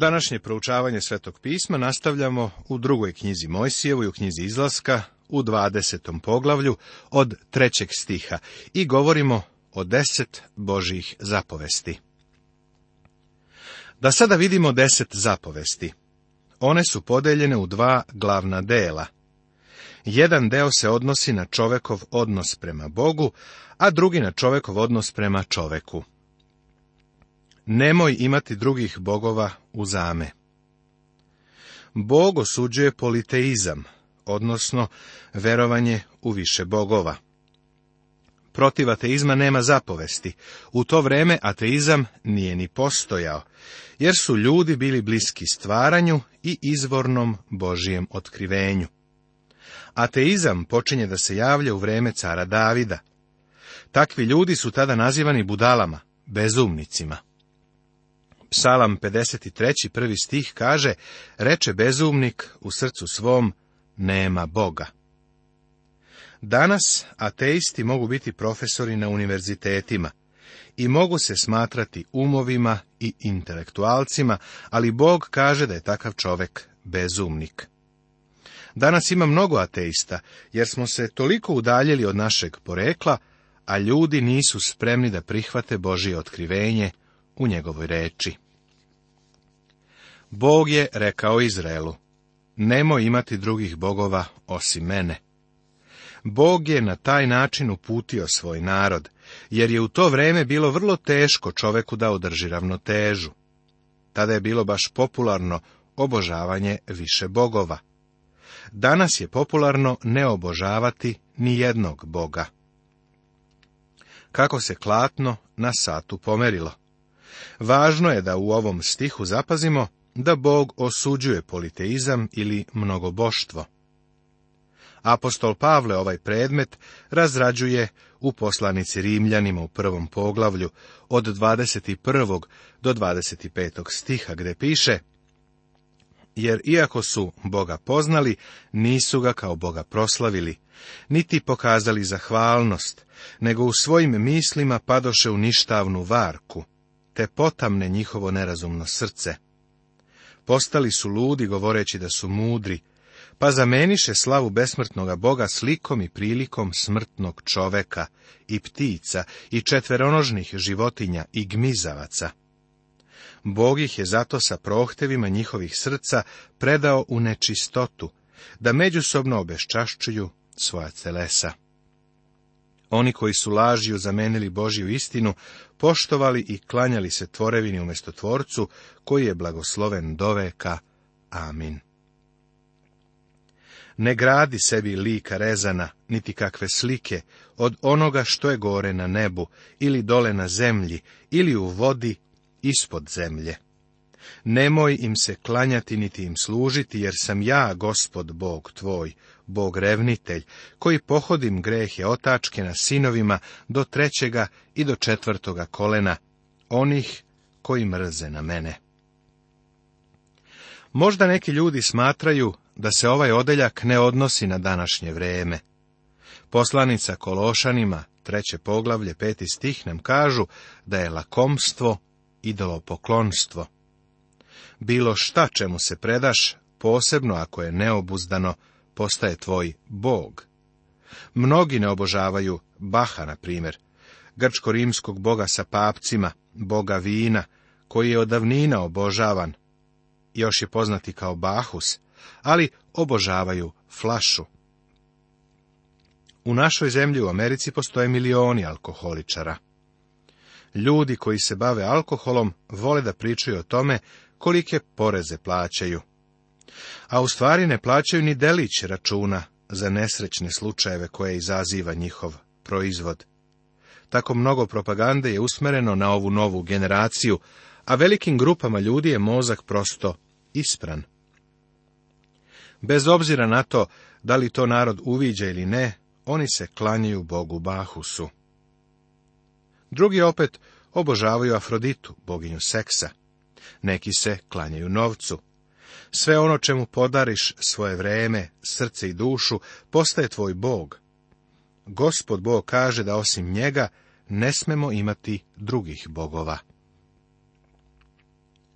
Današnje proučavanje Svetog pisma nastavljamo u drugoj knjizi Mojsijevoj, u knjizi Izlaska, u 20. poglavlju od trećeg stiha i govorimo o deset božjih zapovesti. Da sada vidimo deset zapovesti. One su podeljene u dva glavna dela. Jedan deo se odnosi na čovekov odnos prema Bogu, a drugi na čovekov odnos prema čoveku nemoj imati drugih bogova zame. Bog osuđuje politeizam, odnosno verovanje u više bogova. Protiv ateizma nema zapovesti. U to vreme ateizam nije ni postojao, jer su ljudi bili bliski stvaranju i izvornom Božijem otkrivenju. Ateizam počinje da se javlja u vreme cara Davida. Takvi ljudi su tada nazivani budalama, bezumnicima. Psalam 53. prvi stih kaže, reče bezumnik u srcu svom, nema Boga. Danas ateisti mogu biti profesori na univerzitetima i mogu se smatrati umovima i intelektualcima, ali Bog kaže da je takav čovek bezumnik. Danas ima mnogo ateista, jer smo se toliko udaljili od našeg porekla, a ljudi nisu spremni da prihvate Božije otkrivenje u njegovoj reči. Bog je rekao Izraelu, nemoj imati drugih bogova osim mene. Bog je na taj način uputio svoj narod, jer je u to vreme bilo vrlo teško čoveku da održi ravnotežu. Tada je bilo baš popularno obožavanje više bogova. Danas je popularno ne obožavati ni jednog boga. Kako se klatno na satu pomerilo. Važno je da u ovom stihu zapazimo da Bog osuđuje politeizam ili mnogoboštvo. Apostol Pavle ovaj predmet razrađuje u poslanici Rimljanima u prvom poglavlju od 21. do 25. stiha gde piše jer iako su Boga poznali, nisu ga kao Boga proslavili, niti pokazali zahvalnost, nego u svojim mislima padoše u ništavnu varku, te potamne njihovo nerazumno srce. Postali su ludi govoreći da su mudri, pa zameniše slavu besmrtnoga Boga slikom i prilikom smrtnog čoveka i ptica i četveronožnih životinja i gmizavaca. Bog ih je zato sa prohtevima njihovih srca predao u nečistotu, da međusobno obeščašćuju svoja celesa. Oni koji su lažiju zamenili Božju istinu, poštovali i klanjali se tvorevini umjesto tvorcu, koji je blagosloven doveka. Amin. Ne gradi sebi lika rezana, niti kakve slike, od onoga što je gore na nebu, ili dole na zemlji, ili u vodi, ispod zemlje. Nemoj im se klanjati niti im služiti, jer sam ja, gospod Bog tvoj, Bog revnitelj, koji pohodim grehe otačke na sinovima do trećega i do četvrtoga kolena, onih koji mrze na mene. Možda neki ljudi smatraju da se ovaj odeljak ne odnosi na današnje vrijeme. Poslanica Kološanima, treće poglavlje, peti stih nam kažu da je lakomstvo idolopoklonstvo bilo šta čemu se predaš, posebno ako je neobuzdano, postaje tvoj bog. Mnogi ne obožavaju Baha, na primjer, grčko-rimskog boga sa papcima, boga vina, koji je od davnina obožavan. Još je poznati kao Bahus, ali obožavaju flašu. U našoj zemlji u Americi postoje milioni alkoholičara. Ljudi koji se bave alkoholom vole da pričaju o tome kolike poreze plaćaju. A u stvari ne plaćaju ni delić računa za nesrećne slučajeve koje izaziva njihov proizvod. Tako mnogo propagande je usmereno na ovu novu generaciju, a velikim grupama ljudi je mozak prosto ispran. Bez obzira na to da li to narod uviđa ili ne, oni se klanjaju bogu Bahusu. Drugi opet obožavaju Afroditu, boginju seksa neki se klanjaju novcu. Sve ono čemu podariš svoje vreme, srce i dušu, postaje tvoj Bog. Gospod Bog kaže da osim njega ne smemo imati drugih bogova.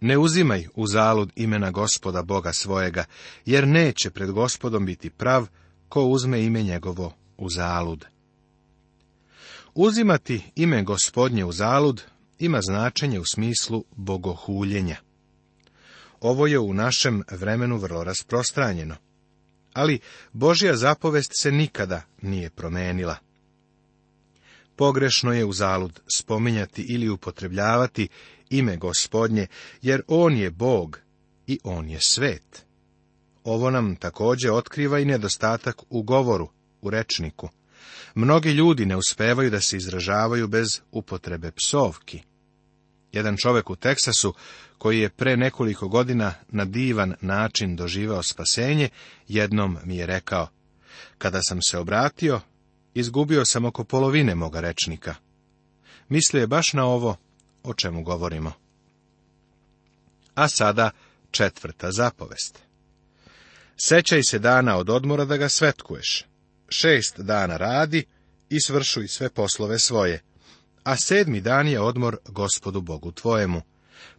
Ne uzimaj u zalud imena gospoda Boga svojega, jer neće pred gospodom biti prav ko uzme ime njegovo u zalud. Uzimati ime gospodnje u zalud ima značenje u smislu bogohuljenja. Ovo je u našem vremenu vrlo rasprostranjeno. Ali Božja zapovest se nikada nije promenila. Pogrešno je u zalud spominjati ili upotrebljavati ime gospodnje, jer on je Bog i on je svet. Ovo nam također otkriva i nedostatak u govoru, u rečniku. Mnogi ljudi ne uspevaju da se izražavaju bez upotrebe psovki. Jedan čovek u Teksasu, koji je pre nekoliko godina na divan način doživao spasenje, jednom mi je rekao, kada sam se obratio, izgubio sam oko polovine moga rečnika. Mislio je baš na ovo o čemu govorimo. A sada četvrta zapovest. Sećaj se dana od odmora da ga svetkuješ. Šest dana radi i svršuj sve poslove svoje a sedmi dan je odmor gospodu Bogu tvojemu.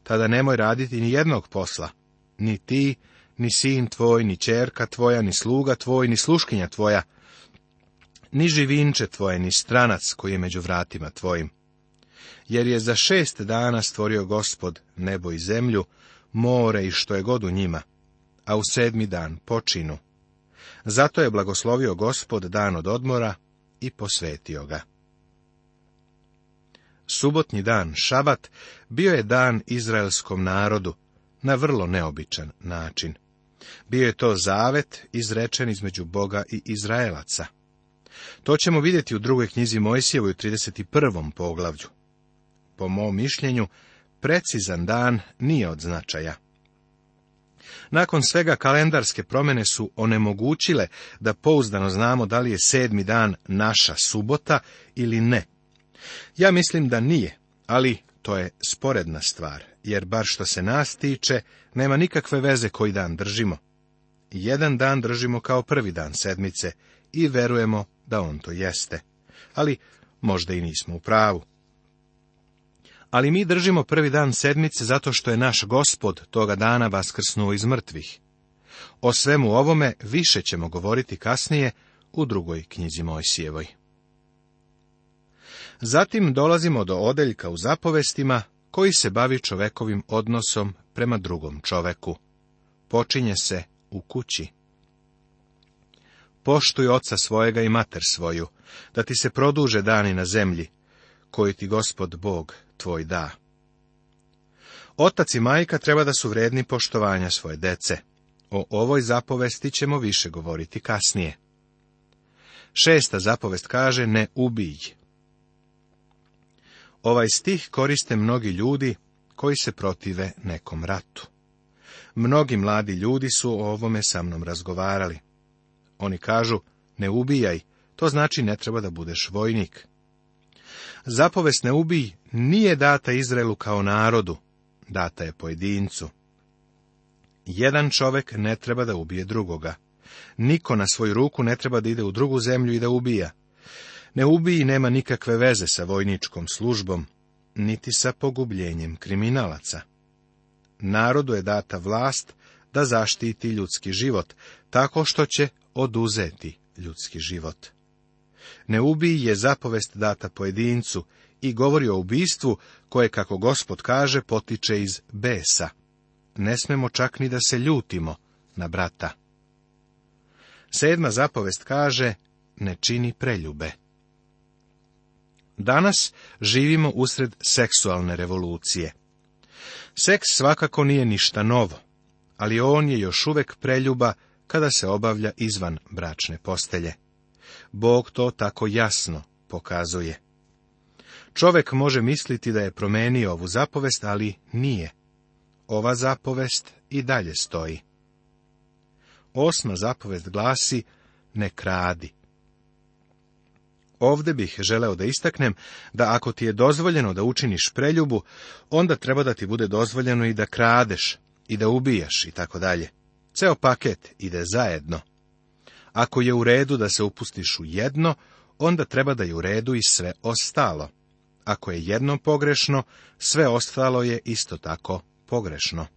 Tada nemoj raditi ni jednog posla, ni ti, ni sin tvoj, ni čerka tvoja, ni sluga tvoj, ni sluškinja tvoja, ni živinče tvoje, ni stranac koji je među vratima tvojim. Jer je za šest dana stvorio gospod nebo i zemlju, more i što je god u njima, a u sedmi dan počinu. Zato je blagoslovio gospod dan od odmora i posvetio ga. Subotnji dan, šabat, bio je dan izraelskom narodu, na vrlo neobičan način. Bio je to zavet izrečen između Boga i Izraelaca. To ćemo vidjeti u drugoj knjizi Mojsijevoj u 31. poglavlju. Po mom mišljenju, precizan dan nije od značaja. Nakon svega kalendarske promjene su onemogućile da pouzdano znamo da li je sedmi dan naša subota ili ne. Ja mislim da nije, ali to je sporedna stvar, jer bar što se nas tiče, nema nikakve veze koji dan držimo. Jedan dan držimo kao prvi dan sedmice i verujemo da on to jeste. Ali možda i nismo u pravu. Ali mi držimo prvi dan sedmice zato što je naš gospod toga dana vaskrsnuo iz mrtvih. O svemu ovome više ćemo govoriti kasnije u drugoj knjizi Mojsijevoj. Zatim dolazimo do odeljka u zapovestima koji se bavi čovekovim odnosom prema drugom čoveku. Počinje se u kući. Poštuj oca svojega i mater svoju, da ti se produže dani na zemlji, koji ti gospod Bog tvoj da. Otac i majka treba da su vredni poštovanja svoje dece. O ovoj zapovesti ćemo više govoriti kasnije. Šesta zapovest kaže ne ubij. Ovaj stih koriste mnogi ljudi koji se protive nekom ratu. Mnogi mladi ljudi su o ovome sa mnom razgovarali. Oni kažu, ne ubijaj, to znači ne treba da budeš vojnik. Zapovest ne ubij nije data Izraelu kao narodu, data je pojedincu. Jedan čovek ne treba da ubije drugoga. Niko na svoju ruku ne treba da ide u drugu zemlju i da ubija. Ne ubiji nema nikakve veze sa vojničkom službom, niti sa pogubljenjem kriminalaca. Narodu je data vlast da zaštiti ljudski život, tako što će oduzeti ljudski život. Ne ubiji je zapovest data pojedincu i govori o ubistvu koje, kako gospod kaže, potiče iz besa. Ne smemo čak ni da se ljutimo na brata. Sedma zapovest kaže, ne čini preljube. Danas živimo usred seksualne revolucije. Seks svakako nije ništa novo, ali on je još uvek preljuba kada se obavlja izvan bračne postelje. Bog to tako jasno pokazuje. Čovek može misliti da je promenio ovu zapovest, ali nije. Ova zapovest i dalje stoji. Osma zapovest glasi, ne kradi. Ovdje bih želeo da istaknem da ako ti je dozvoljeno da učiniš preljubu, onda treba da ti bude dozvoljeno i da kradeš, i da ubijaš, i tako dalje. Ceo paket ide zajedno. Ako je u redu da se upustiš u jedno, onda treba da je u redu i sve ostalo. Ako je jedno pogrešno, sve ostalo je isto tako pogrešno.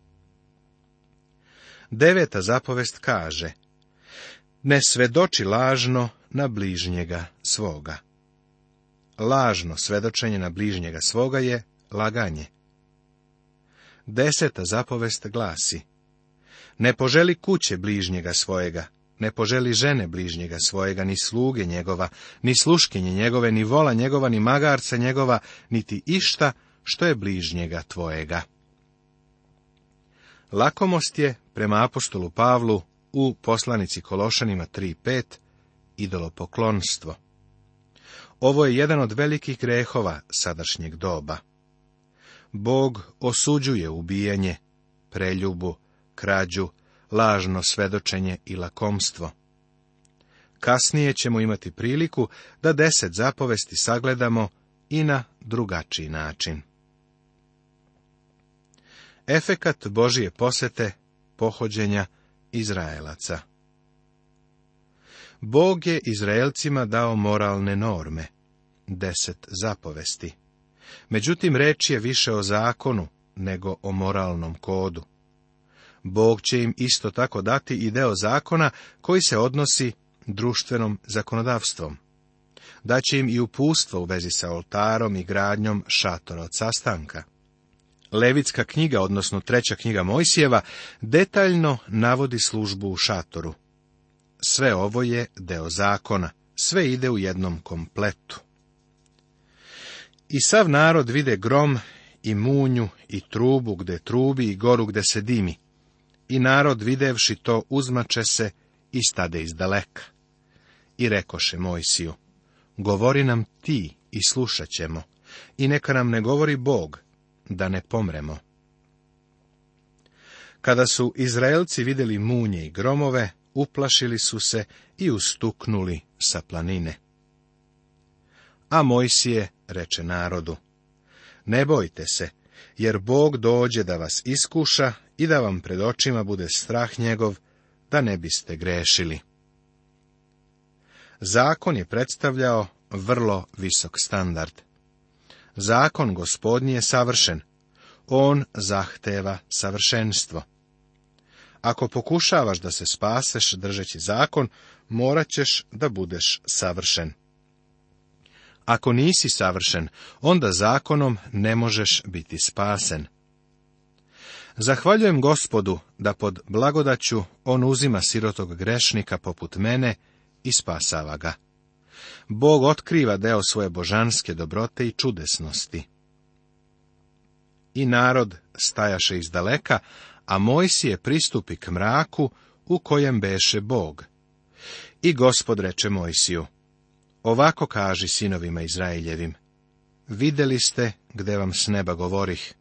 Deveta zapovest kaže Ne svedoči lažno, na bližnjega svoga. Lažno svedočenje na bližnjega svoga je laganje. Deseta zapovest glasi Ne poželi kuće bližnjega svojega, ne poželi žene bližnjega svojega, ni sluge njegova, ni sluškinje njegove, ni vola njegova, ni magarca njegova, niti išta što je bližnjega tvojega. Lakomost je, prema apostolu Pavlu, u poslanici Kološanima 3.5, idolopoklonstvo. Ovo je jedan od velikih grehova sadašnjeg doba. Bog osuđuje ubijanje, preljubu, krađu, lažno svedočenje i lakomstvo. Kasnije ćemo imati priliku da deset zapovesti sagledamo i na drugačiji način. Efekat Božije posete pohođenja Izraelaca Bog je Izraelcima dao moralne norme, deset zapovesti. Međutim, reč je više o zakonu nego o moralnom kodu. Bog će im isto tako dati i deo zakona koji se odnosi društvenom zakonodavstvom. Daće im i upustvo u vezi sa oltarom i gradnjom šatora od sastanka. Levitska knjiga, odnosno treća knjiga Mojsijeva, detaljno navodi službu u šatoru sve ovo je deo zakona, sve ide u jednom kompletu. I sav narod vide grom i munju i trubu gde trubi i goru gde se dimi. I narod videvši to uzmače se i stade iz daleka. I rekoše Mojsiju, govori nam ti i slušat ćemo, i neka nam ne govori Bog, da ne pomremo. Kada su Izraelci vidjeli munje i gromove, uplašili su se i ustuknuli sa planine. A Mojsije reče narodu, ne bojte se, jer Bog dođe da vas iskuša i da vam pred očima bude strah njegov, da ne biste grešili. Zakon je predstavljao vrlo visok standard. Zakon gospodnji je savršen. On zahteva savršenstvo. Ako pokušavaš da se spaseš držeći zakon, morat ćeš da budeš savršen. Ako nisi savršen, onda zakonom ne možeš biti spasen. Zahvaljujem gospodu da pod blagodaću on uzima sirotog grešnika poput mene i spasava ga. Bog otkriva deo svoje božanske dobrote i čudesnosti. I narod stajaše iz daleka, a Mojsije pristupi k mraku u kojem beše Bog. I gospod reče Mojsiju, ovako kaži sinovima Izraeljevim, vidjeli ste gde vam s neba govorih.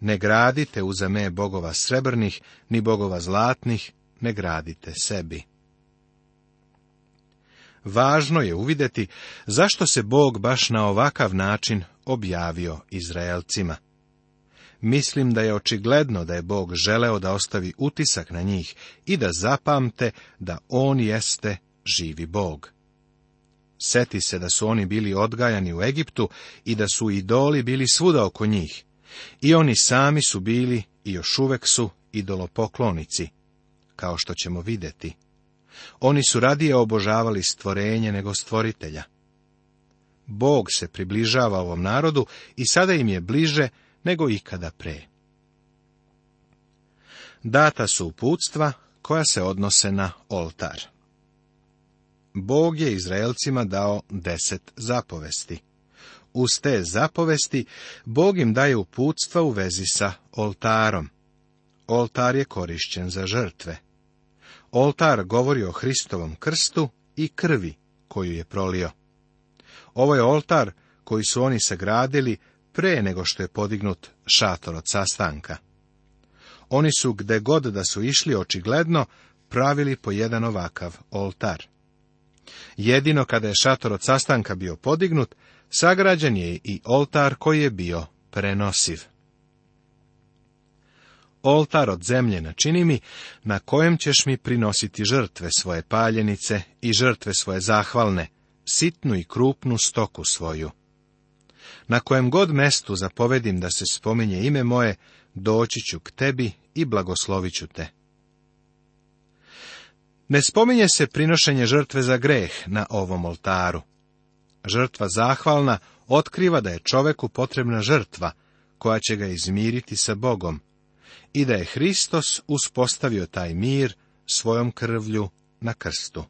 Ne gradite uzame bogova srebrnih, ni bogova zlatnih, ne gradite sebi. Važno je uvidjeti zašto se Bog baš na ovakav način objavio Izraelcima. Mislim da je očigledno da je Bog želeo da ostavi utisak na njih i da zapamte da On jeste živi Bog. Seti se da su oni bili odgajani u Egiptu i da su idoli bili svuda oko njih. I oni sami su bili i još uvek su idolopoklonici, kao što ćemo vidjeti. Oni su radije obožavali stvorenje nego stvoritelja. Bog se približava ovom narodu i sada im je bliže nego ikada pre. Data su uputstva koja se odnose na oltar. Bog je Izraelcima dao deset zapovesti. Uz te zapovesti Bog im daje uputstva u vezi sa oltarom. Oltar je korišćen za žrtve. Oltar govori o Hristovom krstu i krvi koju je prolio. Ovo je oltar koji su oni sagradili pre nego što je podignut šator od sastanka. Oni su gde god da su išli očigledno pravili po jedan ovakav oltar. Jedino kada je šator od sastanka bio podignut, sagrađen je i oltar koji je bio prenosiv. Oltar od zemlje načini mi, na kojem ćeš mi prinositi žrtve svoje paljenice i žrtve svoje zahvalne, sitnu i krupnu stoku svoju na kojem god mestu zapovedim da se spominje ime moje, doći ću k tebi i blagoslovit ću te. Ne spominje se prinošenje žrtve za greh na ovom oltaru. Žrtva zahvalna otkriva da je čoveku potrebna žrtva, koja će ga izmiriti sa Bogom, i da je Hristos uspostavio taj mir svojom krvlju na krstu.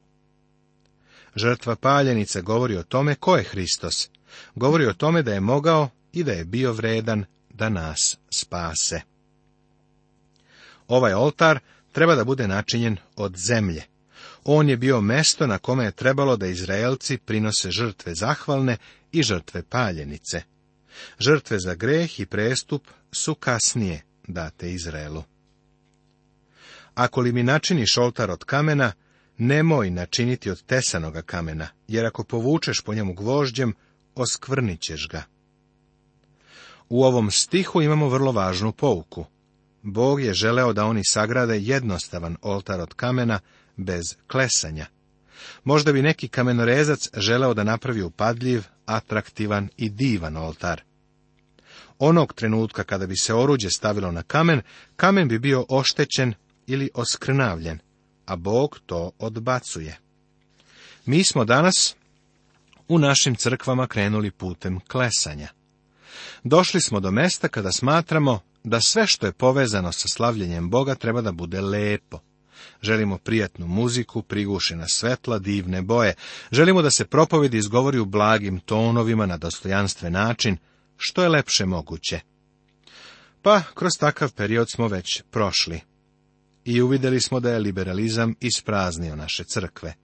Žrtva paljenica govori o tome ko je Hristos, govori o tome da je mogao i da je bio vredan da nas spase. Ovaj oltar treba da bude načinjen od zemlje. On je bio mesto na kome je trebalo da Izraelci prinose žrtve zahvalne i žrtve paljenice. Žrtve za greh i prestup su kasnije date Izraelu. Ako li mi načiniš oltar od kamena, nemoj načiniti od tesanoga kamena, jer ako povučeš po njemu gvožđem, oskvrnit ćeš ga. U ovom stihu imamo vrlo važnu pouku. Bog je želeo da oni sagrade jednostavan oltar od kamena bez klesanja. Možda bi neki kamenorezac želeo da napravi upadljiv, atraktivan i divan oltar. Onog trenutka kada bi se oruđe stavilo na kamen, kamen bi bio oštećen ili oskrnavljen, a Bog to odbacuje. Mi smo danas u našim crkvama krenuli putem klesanja. Došli smo do mesta kada smatramo da sve što je povezano sa slavljenjem Boga treba da bude lepo. Želimo prijatnu muziku, prigušena svetla, divne boje. Želimo da se propovedi izgovori u blagim tonovima na dostojanstven način, što je lepše moguće. Pa, kroz takav period smo već prošli. I uvidjeli smo da je liberalizam ispraznio naše crkve.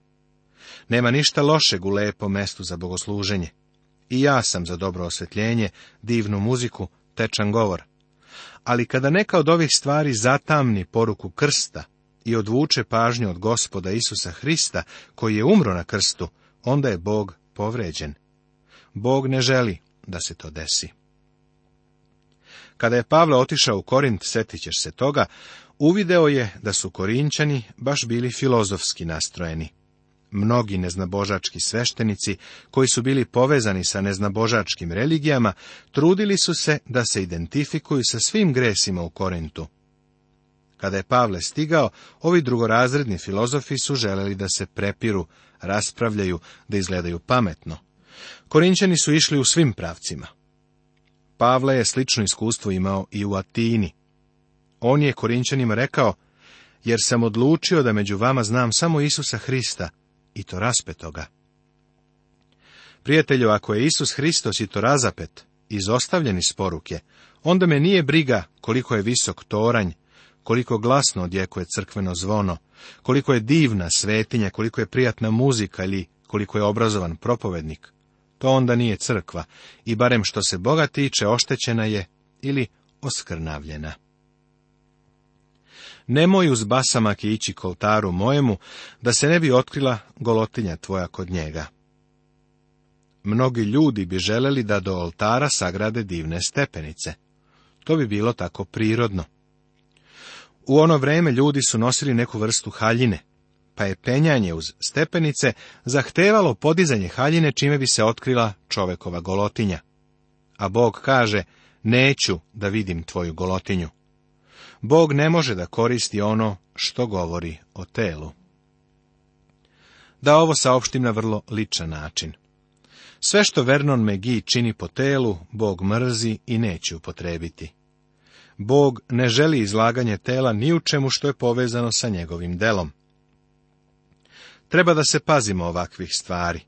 Nema ništa lošeg u lepom mestu za bogosluženje. I ja sam za dobro osvetljenje, divnu muziku, tečan govor. Ali kada neka od ovih stvari zatamni poruku krsta i odvuče pažnju od gospoda Isusa Hrista, koji je umro na krstu, onda je Bog povređen. Bog ne želi da se to desi. Kada je Pavle otišao u Korint, setićeš se toga, uvideo je da su Korinčani baš bili filozofski nastrojeni mnogi neznabožački sveštenici, koji su bili povezani sa neznabožačkim religijama, trudili su se da se identifikuju sa svim gresima u Korintu. Kada je Pavle stigao, ovi drugorazredni filozofi su želeli da se prepiru, raspravljaju, da izgledaju pametno. Korinčani su išli u svim pravcima. Pavle je slično iskustvo imao i u Atini. On je Korinčanima rekao, jer sam odlučio da među vama znam samo Isusa Hrista i to raspetoga. Prijatelju, ako je Isus Hristos i to razapet, izostavljen iz poruke, onda me nije briga koliko je visok toranj, koliko glasno odjekuje crkveno zvono, koliko je divna svetinja, koliko je prijatna muzika ili koliko je obrazovan propovednik. To onda nije crkva i barem što se Boga tiče oštećena je ili oskrnavljena nemoj uz basamak ići koltaru mojemu, da se ne bi otkrila golotinja tvoja kod njega. Mnogi ljudi bi želeli da do oltara sagrade divne stepenice. To bi bilo tako prirodno. U ono vrijeme ljudi su nosili neku vrstu haljine, pa je penjanje uz stepenice zahtevalo podizanje haljine čime bi se otkrila čovekova golotinja. A Bog kaže, neću da vidim tvoju golotinju. Bog ne može da koristi ono što govori o telu. Da ovo saopštim na vrlo ličan način. Sve što Vernon McGee čini po telu, Bog mrzi i neće upotrebiti. Bog ne želi izlaganje tela ni u čemu što je povezano sa njegovim delom. Treba da se pazimo ovakvih stvari.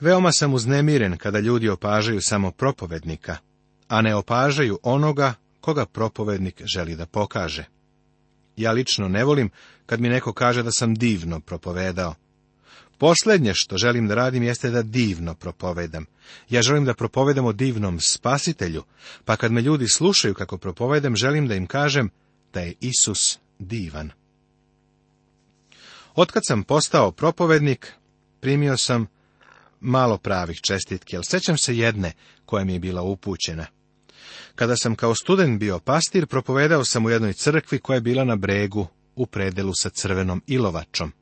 Veoma sam uznemiren kada ljudi opažaju samo propovednika, a ne opažaju onoga koga propovednik želi da pokaže. Ja lično ne volim kad mi neko kaže da sam divno propovedao. Posljednje što želim da radim jeste da divno propovedam. Ja želim da propovedam o divnom spasitelju, pa kad me ljudi slušaju kako propovedem, želim da im kažem da je Isus divan. Otkad sam postao propovednik, primio sam malo pravih čestitki, ali sećam se jedne koja mi je bila upućena. Kada sam kao student bio pastir, propovedao sam u jednoj crkvi koja je bila na bregu, u predelu sa crvenom ilovačom.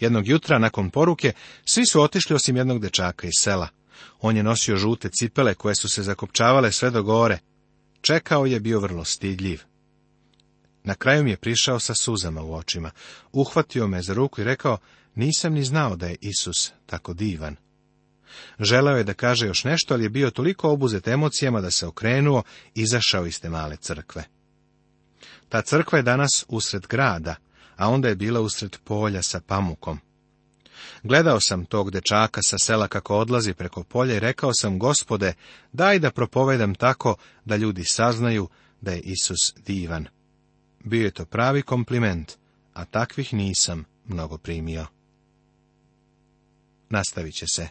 Jednog jutra, nakon poruke, svi su otišli osim jednog dečaka iz sela. On je nosio žute cipele koje su se zakopčavale sve do gore. Čekao je bio vrlo stidljiv. Na kraju mi je prišao sa suzama u očima. Uhvatio me za ruku i rekao, nisam ni znao da je Isus tako divan. Želeo je da kaže još nešto, ali je bio toliko obuzet emocijama da se okrenuo i izašao iz te male crkve. Ta crkva je danas usred grada, a onda je bila usred polja sa pamukom. Gledao sam tog dečaka sa sela kako odlazi preko polja i rekao sam, gospode, daj da propovedam tako da ljudi saznaju da je Isus divan. Bio je to pravi kompliment, a takvih nisam mnogo primio. Nastavit će se.